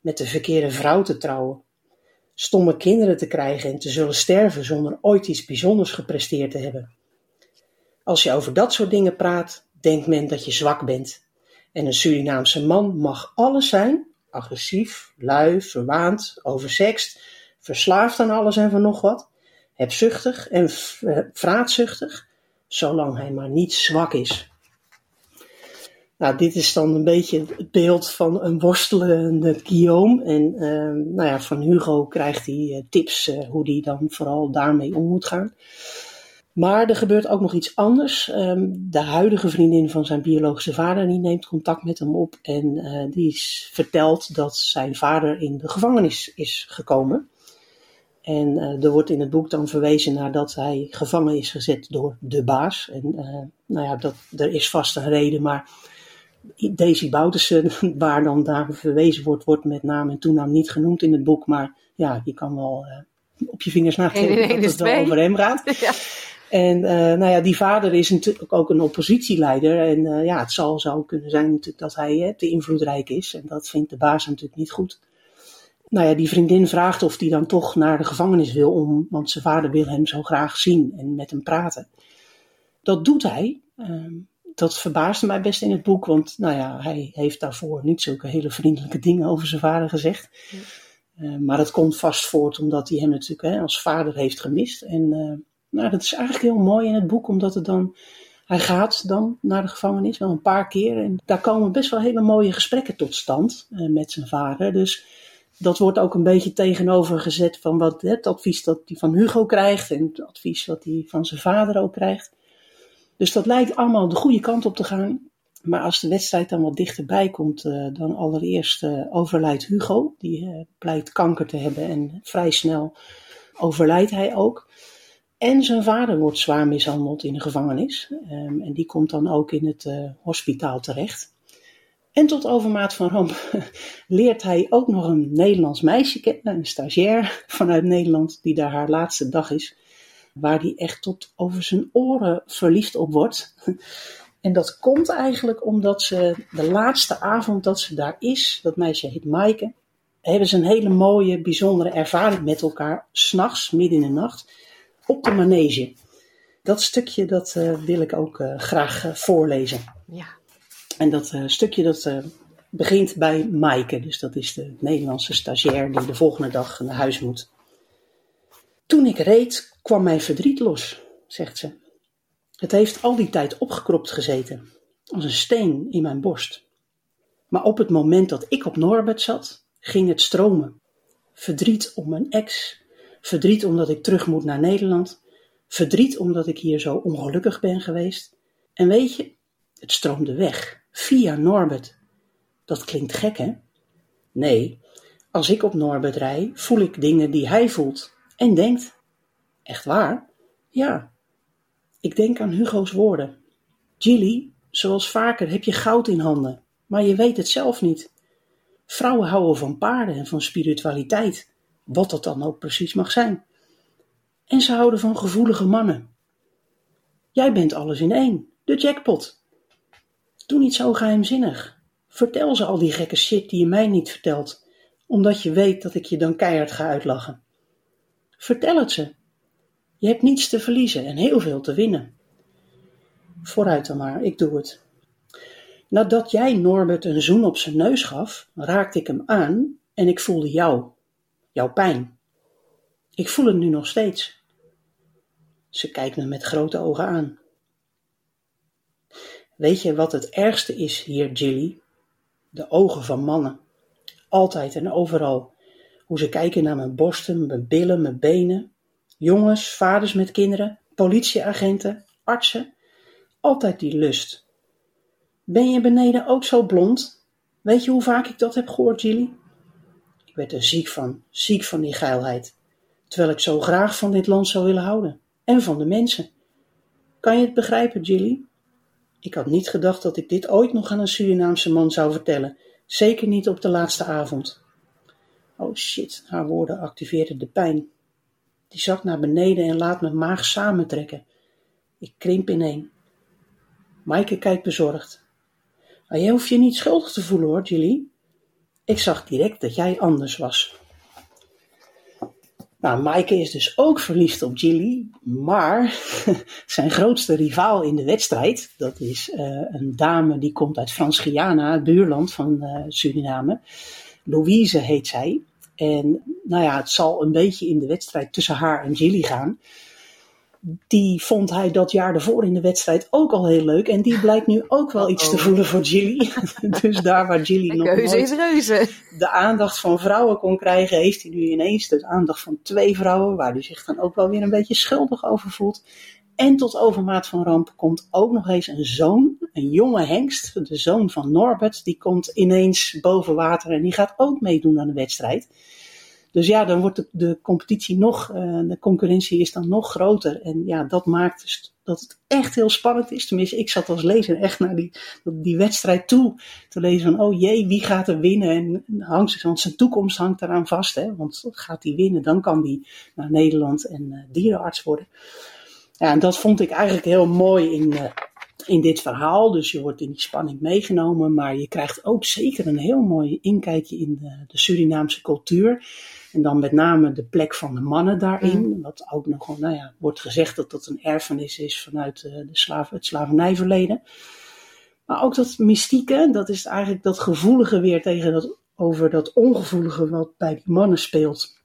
met de verkeerde vrouw te trouwen, stomme kinderen te krijgen en te zullen sterven zonder ooit iets bijzonders gepresteerd te hebben. Als je over dat soort dingen praat, denkt men dat je zwak bent. En een Surinaamse man mag alles zijn: agressief, lui, verwaand, oversext, verslaafd aan alles en van nog wat, hebzuchtig en vraatzuchtig, zolang hij maar niet zwak is. Nou, dit is dan een beetje het beeld van een worstelende Guillaume. En uh, nou ja, van Hugo krijgt hij uh, tips uh, hoe hij dan vooral daarmee om moet gaan. Maar er gebeurt ook nog iets anders. Um, de huidige vriendin van zijn biologische vader die neemt contact met hem op en uh, die vertelt dat zijn vader in de gevangenis is gekomen. En uh, er wordt in het boek dan verwezen naar dat hij gevangen is gezet door de baas. En uh, nou ja, dat, er is vast een reden, maar Daisy Boutersen, waar dan daar verwezen wordt, wordt met naam en toenaam niet genoemd in het boek. Maar ja, je kan wel op je vingers nageven dat het wel over hem gaat. Ja. En nou ja, die vader is natuurlijk ook een oppositieleider. En ja, het zal zo kunnen zijn natuurlijk dat hij te invloedrijk is. En dat vindt de baas natuurlijk niet goed nou ja, die vriendin vraagt of hij dan toch naar de gevangenis wil, om, want zijn vader wil hem zo graag zien en met hem praten. Dat doet hij. Uh, dat verbaasde mij best in het boek, want nou ja, hij heeft daarvoor niet zulke hele vriendelijke dingen over zijn vader gezegd. Ja. Uh, maar dat komt vast voort omdat hij hem natuurlijk hè, als vader heeft gemist. En uh, nou, dat is eigenlijk heel mooi in het boek, omdat het dan. Hij gaat dan naar de gevangenis, wel een paar keer. En daar komen best wel hele mooie gesprekken tot stand uh, met zijn vader. Dus dat wordt ook een beetje tegenover gezet van wat, het advies dat hij van Hugo krijgt en het advies wat hij van zijn vader ook krijgt. Dus dat lijkt allemaal de goede kant op te gaan. Maar als de wedstrijd dan wat dichterbij komt, uh, dan allereerst uh, overlijdt Hugo. Die uh, blijkt kanker te hebben en vrij snel overlijdt hij ook. En zijn vader wordt zwaar mishandeld in de gevangenis. Um, en die komt dan ook in het hospitaal terecht. En tot overmaat van ramp leert hij ook nog een Nederlands meisje kennen, een stagiair vanuit Nederland, die daar haar laatste dag is, waar hij echt tot over zijn oren verliefd op wordt. En dat komt eigenlijk omdat ze de laatste avond dat ze daar is, dat meisje heet Maaike, hebben ze een hele mooie, bijzondere ervaring met elkaar, s'nachts, midden in de nacht, op de manege. Dat stukje dat, uh, wil ik ook uh, graag uh, voorlezen. Ja. En dat stukje dat begint bij Maaike, dus dat is de Nederlandse stagiair die de volgende dag naar huis moet. Toen ik reed, kwam mijn verdriet los, zegt ze. Het heeft al die tijd opgekropt gezeten, als een steen in mijn borst. Maar op het moment dat ik op Norbert zat, ging het stromen. Verdriet om mijn ex, verdriet omdat ik terug moet naar Nederland, verdriet omdat ik hier zo ongelukkig ben geweest. En weet je, het stroomde weg, via Norbert. Dat klinkt gek, hè? Nee, als ik op Norbert rij, voel ik dingen die hij voelt en denkt. Echt waar? Ja. Ik denk aan Hugo's woorden. Gilly, zoals vaker heb je goud in handen, maar je weet het zelf niet. Vrouwen houden van paarden en van spiritualiteit, wat dat dan ook precies mag zijn. En ze houden van gevoelige mannen. Jij bent alles in één, de jackpot. Doe niet zo geheimzinnig. Vertel ze al die gekke shit die je mij niet vertelt, omdat je weet dat ik je dan keihard ga uitlachen. Vertel het ze. Je hebt niets te verliezen en heel veel te winnen. Vooruit dan maar, ik doe het. Nadat jij Norbert een zoen op zijn neus gaf, raakte ik hem aan en ik voelde jou, jouw pijn. Ik voel het nu nog steeds. Ze kijkt me met grote ogen aan. Weet je wat het ergste is hier, Jilly? De ogen van mannen. Altijd en overal. Hoe ze kijken naar mijn borsten, mijn billen, mijn benen. Jongens, vaders met kinderen, politieagenten, artsen. Altijd die lust. Ben je beneden ook zo blond? Weet je hoe vaak ik dat heb gehoord, Jilly? Ik werd er ziek van, ziek van die geilheid. Terwijl ik zo graag van dit land zou willen houden. En van de mensen. Kan je het begrijpen, Jilly? Ik had niet gedacht dat ik dit ooit nog aan een Surinaamse man zou vertellen. Zeker niet op de laatste avond. Oh shit, haar woorden activeerden de pijn. Die zakt naar beneden en laat mijn maag samentrekken. Ik krimp ineen. Maaike kijkt bezorgd. Maar jij hoeft je niet schuldig te voelen hoor, Julie. Ik zag direct dat jij anders was. Nou, Maaike is dus ook verliefd op Jilly, maar zijn grootste rivaal in de wedstrijd, dat is uh, een dame die komt uit Frans-Guyana, het buurland van uh, Suriname. Louise heet zij. En nou ja, het zal een beetje in de wedstrijd tussen haar en Jilly gaan die vond hij dat jaar ervoor in de wedstrijd ook al heel leuk. En die blijkt nu ook wel iets te voelen voor Jilly. dus daar waar Jilly nog Keuze is reuze. de aandacht van vrouwen kon krijgen, heeft hij nu ineens de aandacht van twee vrouwen, waar hij zich dan ook wel weer een beetje schuldig over voelt. En tot overmaat van ramp komt ook nog eens een zoon, een jonge hengst, de zoon van Norbert, die komt ineens boven water en die gaat ook meedoen aan de wedstrijd. Dus ja, dan wordt de, competitie nog, uh, de concurrentie is dan nog groter. En ja, dat maakt dus dat het echt heel spannend is. Tenminste, ik zat als lezer echt naar die, die wedstrijd toe. Te lezen van, oh jee, wie gaat er winnen? En hangt, want zijn toekomst hangt eraan vast. Hè? Want gaat hij winnen, dan kan hij naar Nederland en uh, dierenarts worden. Ja, en dat vond ik eigenlijk heel mooi in, uh, in dit verhaal. Dus je wordt in die spanning meegenomen. Maar je krijgt ook zeker een heel mooi inkijkje in de, de Surinaamse cultuur. En dan met name de plek van de mannen daarin. Mm. Wat ook nog, nou ja, wordt gezegd dat dat een erfenis is vanuit uh, de slaaf, het slavernijverleden. Maar ook dat mystieke, dat is eigenlijk dat gevoelige weer tegen dat, over dat ongevoelige wat bij die mannen speelt.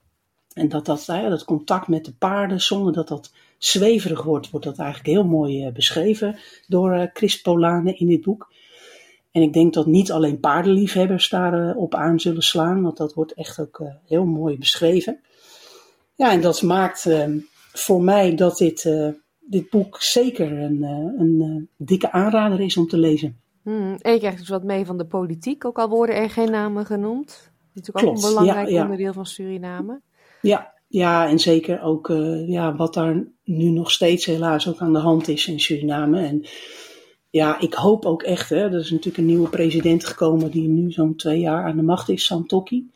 En dat dat, nou ja, dat contact met de paarden, zonder dat dat zweverig wordt, wordt dat eigenlijk heel mooi uh, beschreven door uh, Chris Polane in dit boek. En ik denk dat niet alleen paardenliefhebbers daarop uh, aan zullen slaan, want dat wordt echt ook heel mooi beschreven. Ja, en dat maakt uh, voor mij dat dit, eh, dit boek zeker een, een dikke aanrader is om te lezen. Hmm, en je krijgt dus wat mee van de politiek, ook al worden er geen namen genoemd. Dat is natuurlijk Klopt, ook een belangrijk ja, ja. onderdeel van Suriname. Ja, ja, en zeker ook ja, wat daar nu nog steeds helaas ook aan de hand is in Suriname. En ja, ik hoop ook echt, hè, er is natuurlijk een nieuwe president gekomen die nu zo'n twee jaar aan de macht is, Santokki.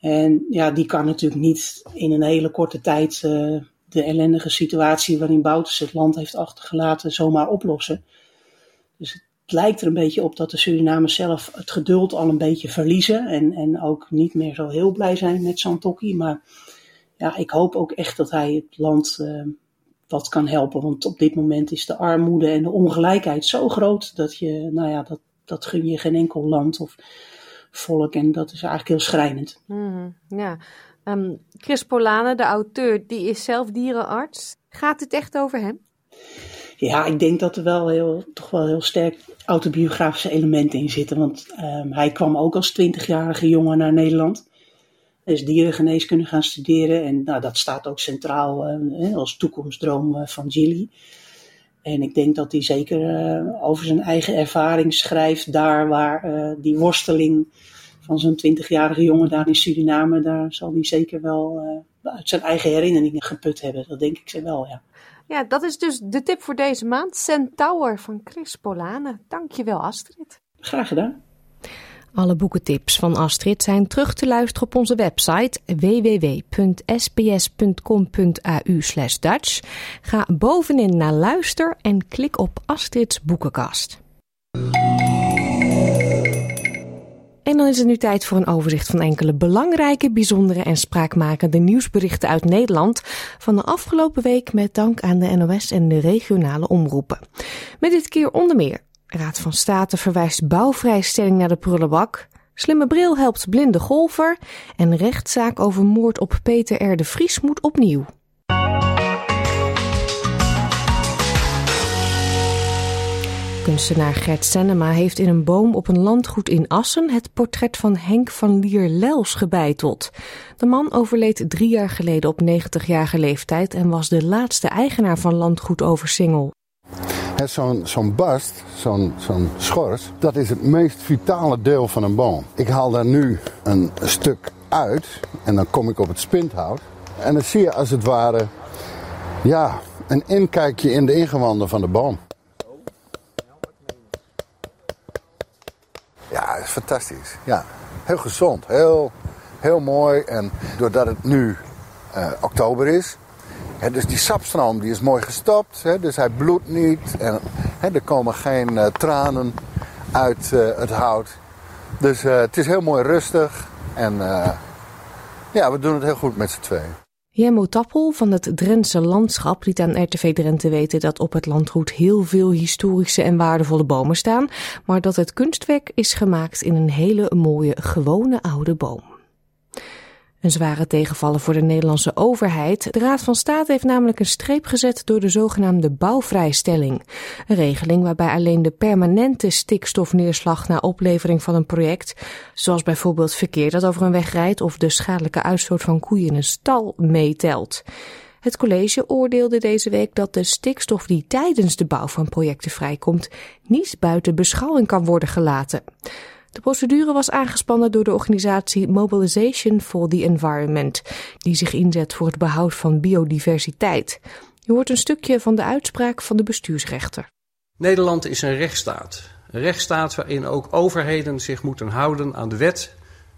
En ja, die kan natuurlijk niet in een hele korte tijd uh, de ellendige situatie waarin Bouters het land heeft achtergelaten zomaar oplossen. Dus het lijkt er een beetje op dat de Surinamers zelf het geduld al een beetje verliezen en, en ook niet meer zo heel blij zijn met Santokki. Maar ja, ik hoop ook echt dat hij het land uh, wat kan helpen. Want op dit moment is de armoede en de ongelijkheid zo groot dat je, nou ja, dat, dat gun je geen enkel land of volk. En dat is eigenlijk heel schrijnend. Mm, ja. Um, Chris Polane, de auteur, die is zelf dierenarts. Gaat het echt over hem? Ja, ik denk dat er wel heel, toch wel heel sterk autobiografische elementen in zitten. Want um, hij kwam ook als twintigjarige jongen naar Nederland is dierengeneeskunde gaan studeren. En nou, dat staat ook centraal uh, als toekomstdroom uh, van Gilly. En ik denk dat hij zeker uh, over zijn eigen ervaring schrijft, daar waar die worsteling van zo'n twintigjarige jongen daar in Suriname, daar zal hij zeker wel uit zijn eigen herinneringen geput hebben. Dat denk ik ze wel, ja. Ja, dat is dus de tip voor deze maand. Centaur van Chris Polane. Dankjewel, Astrid. Graag gedaan. Alle boekentips van Astrid zijn terug te luisteren op onze website www.sbs.com.au Dutch. Ga bovenin naar luister en klik op Astrid's boekenkast. En dan is het nu tijd voor een overzicht van enkele belangrijke, bijzondere en spraakmakende nieuwsberichten uit Nederland van de afgelopen week met dank aan de NOS en de regionale omroepen. Met dit keer onder meer Raad van State verwijst bouwvrijstelling naar de prullenbak. Slimme bril helpt blinde golfer. En rechtszaak over moord op Peter R. de Vries moet opnieuw. Kunstenaar Gert Senema heeft in een boom op een landgoed in Assen het portret van Henk van Lier-Lels gebeiteld. De man overleed drie jaar geleden op 90-jarige leeftijd en was de laatste eigenaar van landgoed Oversingel. Zo'n zo'n bast, zo'n zo'n schors, dat is het meest vitale deel van een boom. Ik haal daar nu een stuk uit en dan kom ik op het spinthout. En dan zie je als het ware ja, een inkijkje in de ingewanden van de boom. Ja, is fantastisch. Ja, heel gezond, heel, heel mooi. En doordat het nu uh, oktober is, dus die sapstroom die is mooi gestopt, dus hij bloedt niet. En er komen geen uh, tranen uit uh, het hout. Dus uh, het is heel mooi rustig. En ja, we doen het heel goed met z'n tweeën. Jemmo Tappel van het Drentse Landschap liet aan RTV Drenthe weten dat op het landgoed heel veel historische en waardevolle bomen staan, maar dat het kunstwerk is gemaakt in een hele mooie gewone oude boom. Een zware tegenvaller voor de Nederlandse overheid. De Raad van State heeft namelijk een streep gezet door de zogenaamde bouwvrijstelling. Een regeling waarbij alleen de permanente stikstofneerslag na oplevering van een project, zoals bijvoorbeeld verkeer dat over een weg rijdt of de schadelijke uitstoot van koeien in een stal, meetelt. Het college oordeelde deze week dat de stikstof die tijdens de bouw van projecten vrijkomt niet buiten beschouwing kan worden gelaten. De procedure was aangespannen door de organisatie Mobilization for the Environment, die zich inzet voor het behoud van biodiversiteit. Je hoort een stukje van de uitspraak van de bestuursrechter. Nederland is een rechtsstaat. Een rechtsstaat waarin ook overheden zich moeten houden aan de wet,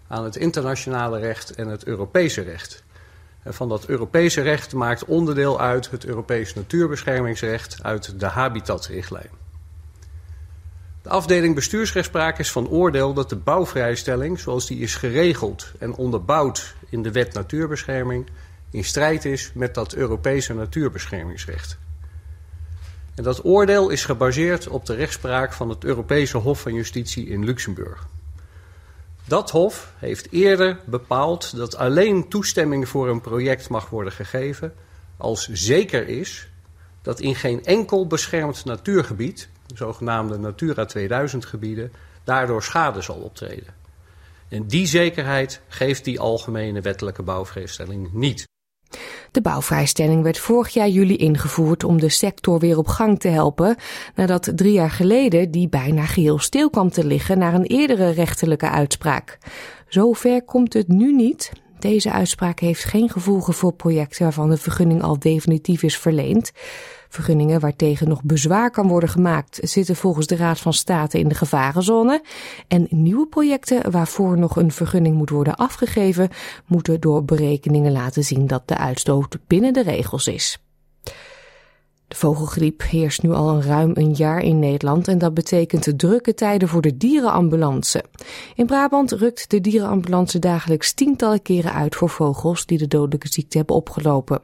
aan het internationale recht en het Europese recht. En van dat Europese recht maakt onderdeel uit het Europees natuurbeschermingsrecht uit de Habitatrichtlijn. De afdeling bestuursrechtspraak is van oordeel dat de bouwvrijstelling, zoals die is geregeld en onderbouwd in de wet natuurbescherming, in strijd is met dat Europese natuurbeschermingsrecht. En dat oordeel is gebaseerd op de rechtspraak van het Europese Hof van Justitie in Luxemburg. Dat hof heeft eerder bepaald dat alleen toestemming voor een project mag worden gegeven als zeker is dat in geen enkel beschermd natuurgebied zogenaamde Natura 2000 gebieden, daardoor schade zal optreden. En die zekerheid geeft die algemene wettelijke bouwvrijstelling niet. De bouwvrijstelling werd vorig jaar juli ingevoerd om de sector weer op gang te helpen, nadat drie jaar geleden die bijna geheel stil kwam te liggen naar een eerdere rechterlijke uitspraak. Zover komt het nu niet. Deze uitspraak heeft geen gevolgen voor projecten waarvan de vergunning al definitief is verleend. Vergunningen waartegen nog bezwaar kan worden gemaakt zitten volgens de Raad van State in de gevarenzone. En nieuwe projecten waarvoor nog een vergunning moet worden afgegeven, moeten door berekeningen laten zien dat de uitstoot binnen de regels is. De vogelgriep heerst nu al een ruim een jaar in Nederland en dat betekent drukke tijden voor de dierenambulance. In Brabant rukt de dierenambulance dagelijks tientallen keren uit voor vogels die de dodelijke ziekte hebben opgelopen.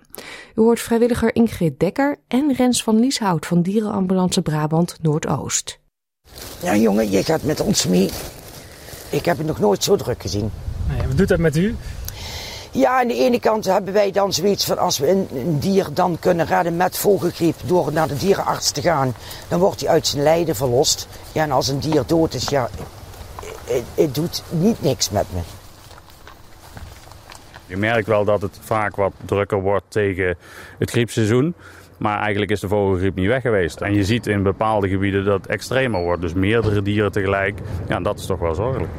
U hoort vrijwilliger Ingrid Dekker en Rens van Lieshout van Dierenambulance Brabant Noordoost. Ja jongen, je gaat met ons mee. Ik heb het nog nooit zo druk gezien. Nee, wat doet dat met u? Ja, aan de ene kant hebben wij dan zoiets van als we een, dier dan kunnen redden met vogelgriep door naar de dierenarts te gaan, dan wordt hij uit zijn lijden verlost. Ja, en als een dier dood is, ja, het, doet niet niks met me. Je merkt wel dat het vaak wat drukker wordt tegen het griepseizoen. Maar eigenlijk is de vogelgriep niet weg geweest. En je ziet in bepaalde gebieden dat het extremer wordt. Dus meerdere dieren tegelijk. Ja, dat is toch wel zorgelijk.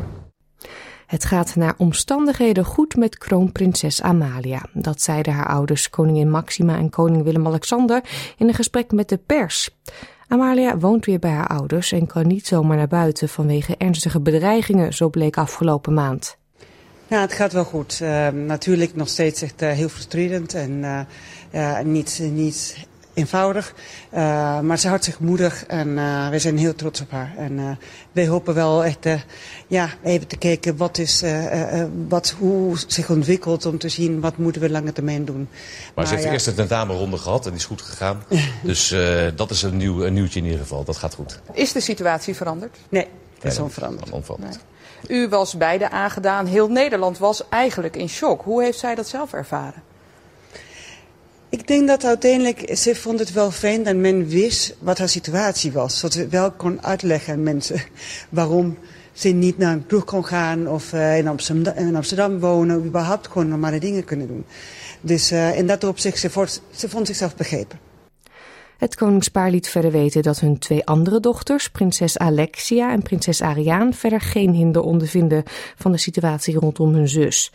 Het gaat naar omstandigheden goed met kroonprinses Amalia. Dat zeiden haar ouders koningin Maxima en koning Willem-Alexander in een gesprek met de pers. Amalia woont weer bij haar ouders en kan niet zomaar naar buiten vanwege ernstige bedreigingen, zo bleek afgelopen maand. Ja, het gaat wel goed. Uh, natuurlijk nog steeds echt uh, heel frustrerend en uh, niet, niet eenvoudig. maar ze houdt zich moedig en wij zijn heel trots op haar. En wij hopen wel echt ja, even te kijken wat is, wat, hoe zich ontwikkelt om te zien wat moeten we lange termijn doen. Maar, maar ze heeft ja. de eerste tentamenronde gehad en die is goed gegaan. dus dat is een, nieuw, een nieuwtje in ieder geval. Dat gaat goed. Is de situatie veranderd? Nee, dat is onveranderd. onveranderd. Nee. U was beide aangedaan. Heel Nederland was eigenlijk in shock. Hoe heeft zij dat zelf ervaren? Ik denk dat uiteindelijk, ze vond het wel fijn dat men wist wat haar situatie was. Dat ze wel kon uitleggen aan mensen waarom ze niet naar een kroeg kon gaan of uh, in, Amsterdam, wonen. Überhaupt gewoon normale dingen kunnen doen. Dus uh, in dat opzicht, ze vond, ze vond zichzelf begrepen. Het koningspaar liet verder weten dat hun twee andere dochters, prinses Alexia en prinses Ariaan, verder geen hinder ondervinden van de situatie rondom hun zus.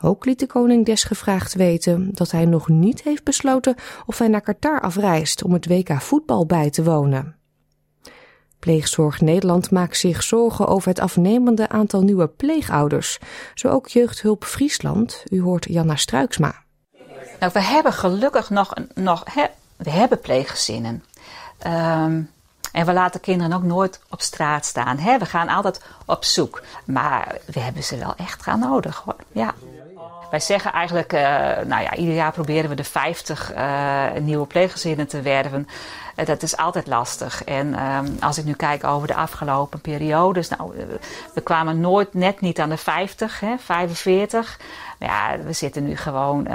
Ook liet de koning desgevraagd weten dat hij nog niet heeft besloten of hij naar Qatar afreist om het WK voetbal bij te wonen. Pleegzorg Nederland maakt zich zorgen over het afnemende aantal nieuwe pleegouders. Zo ook Jeugdhulp Friesland. U hoort Janna Struiksma. Nou, we hebben gelukkig nog, nog we hebben pleeggezinnen. Um, en we laten kinderen ook nooit op straat staan. We gaan altijd op zoek. Maar we hebben ze wel echt gaan nodig hoor. Ja. Wij zeggen eigenlijk, uh, nou ja, ieder jaar proberen we de 50 uh, nieuwe pleeggezinnen te werven. Uh, dat is altijd lastig. En als ik nu kijk over de afgelopen periodes, nou, we kwamen nooit net niet aan de 50, hè, 45. Maar ja, we zitten nu gewoon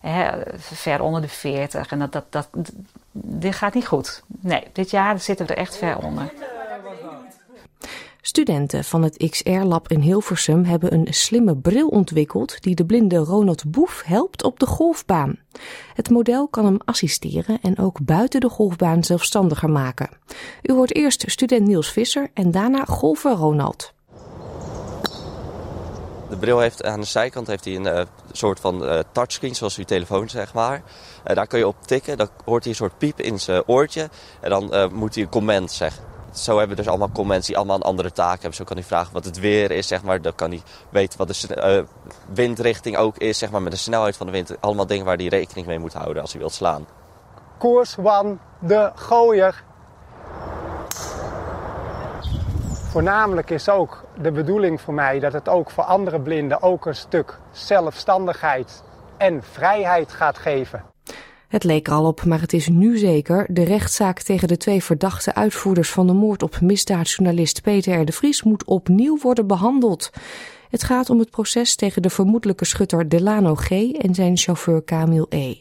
hè, ver onder de 40. En dat, dat, dat, dit gaat niet goed. Nee, dit jaar zitten we er echt ver onder. Studenten van het XR-lab in Hilversum hebben een slimme bril ontwikkeld die de blinde Ronald Boef helpt op de golfbaan. Het model kan hem assisteren en ook buiten de golfbaan zelfstandiger maken. U hoort eerst student Niels Visser en daarna golfer Ronald. De bril heeft aan de zijkant heeft hij een uh, soort van uh, touchscreen, zoals uw telefoon zeg maar. Uh, daar kun je op tikken, dan hoort hij een soort piep in zijn oortje en dan moet hij een comment zeggen zo hebben dus allemaal comments die allemaal een andere taak hebben. Zo kan hij vragen wat het weer is, zeg maar. Dan kan hij weten wat de uh, windrichting ook is, zeg maar, met de snelheid van de wind. Allemaal dingen waar hij rekening mee moet houden als hij wilt slaan. Koers van de gooier. Voornamelijk is ook de bedoeling voor mij dat het ook voor andere blinden ook een stuk zelfstandigheid en vrijheid gaat geven. Het leek er al op, maar het is nu zeker. De rechtszaak tegen de twee verdachte uitvoerders van de moord op misdaadjournalist Peter R. de Vries moet opnieuw worden behandeld. Het gaat om het proces tegen de vermoedelijke schutter Delano G. en zijn chauffeur Camille E.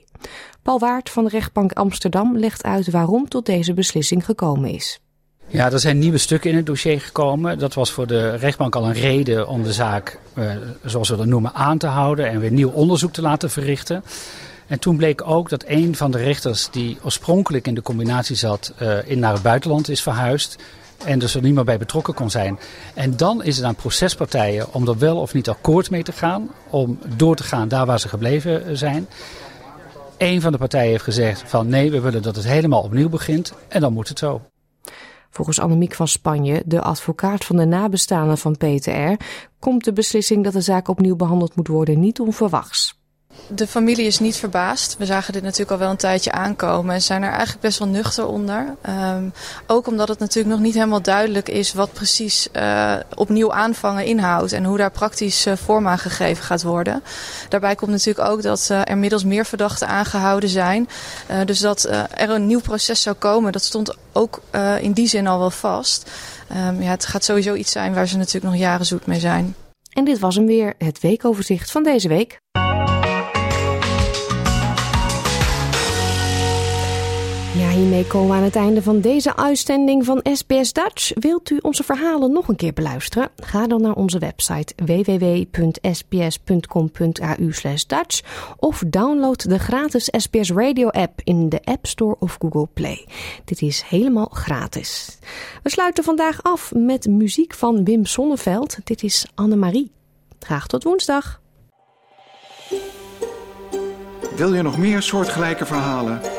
Paul Waard van de rechtbank Amsterdam legt uit waarom tot deze beslissing gekomen is. Ja, er zijn nieuwe stukken in het dossier gekomen. Dat was voor de rechtbank al een reden om de zaak, eh, zoals we dat noemen, aan te houden en weer nieuw onderzoek te laten verrichten. En toen bleek ook dat een van de rechters die oorspronkelijk in de combinatie zat, uh, in naar het buitenland is verhuisd. En dus er niet meer bij betrokken kon zijn. En dan is het aan procespartijen om er wel of niet akkoord mee te gaan. Om door te gaan daar waar ze gebleven zijn. Een van de partijen heeft gezegd van nee, we willen dat het helemaal opnieuw begint. En dan moet het zo. Volgens Annemiek van Spanje, de advocaat van de nabestaanden van PTR, komt de beslissing dat de zaak opnieuw behandeld moet worden niet onverwachts. De familie is niet verbaasd. We zagen dit natuurlijk al wel een tijdje aankomen en zijn er eigenlijk best wel nuchter onder. Um, ook omdat het natuurlijk nog niet helemaal duidelijk is wat precies uh, opnieuw aanvangen inhoudt en hoe daar praktisch uh, vorm aan gegeven gaat worden. Daarbij komt natuurlijk ook dat uh, er middels meer verdachten aangehouden zijn. dus dat er een nieuw proces zou komen, dat stond ook in die zin al wel vast. Um, ja, het gaat sowieso iets zijn waar ze natuurlijk nog jaren zoet mee zijn. En dit was hem weer, het weekoverzicht van deze week. Ja, hiermee komen we aan het einde van deze uitzending van SBS Dutch. Wilt u onze verhalen nog een keer beluisteren? Ga dan naar onze website www.sbs.com.au Dutch of download de gratis SBS Radio app in de App Store of Google Play. Dit is helemaal gratis. We sluiten vandaag af met muziek van Wim Sonneveld. Dit is Annemarie. Graag tot woensdag. Wil je nog meer soortgelijke verhalen?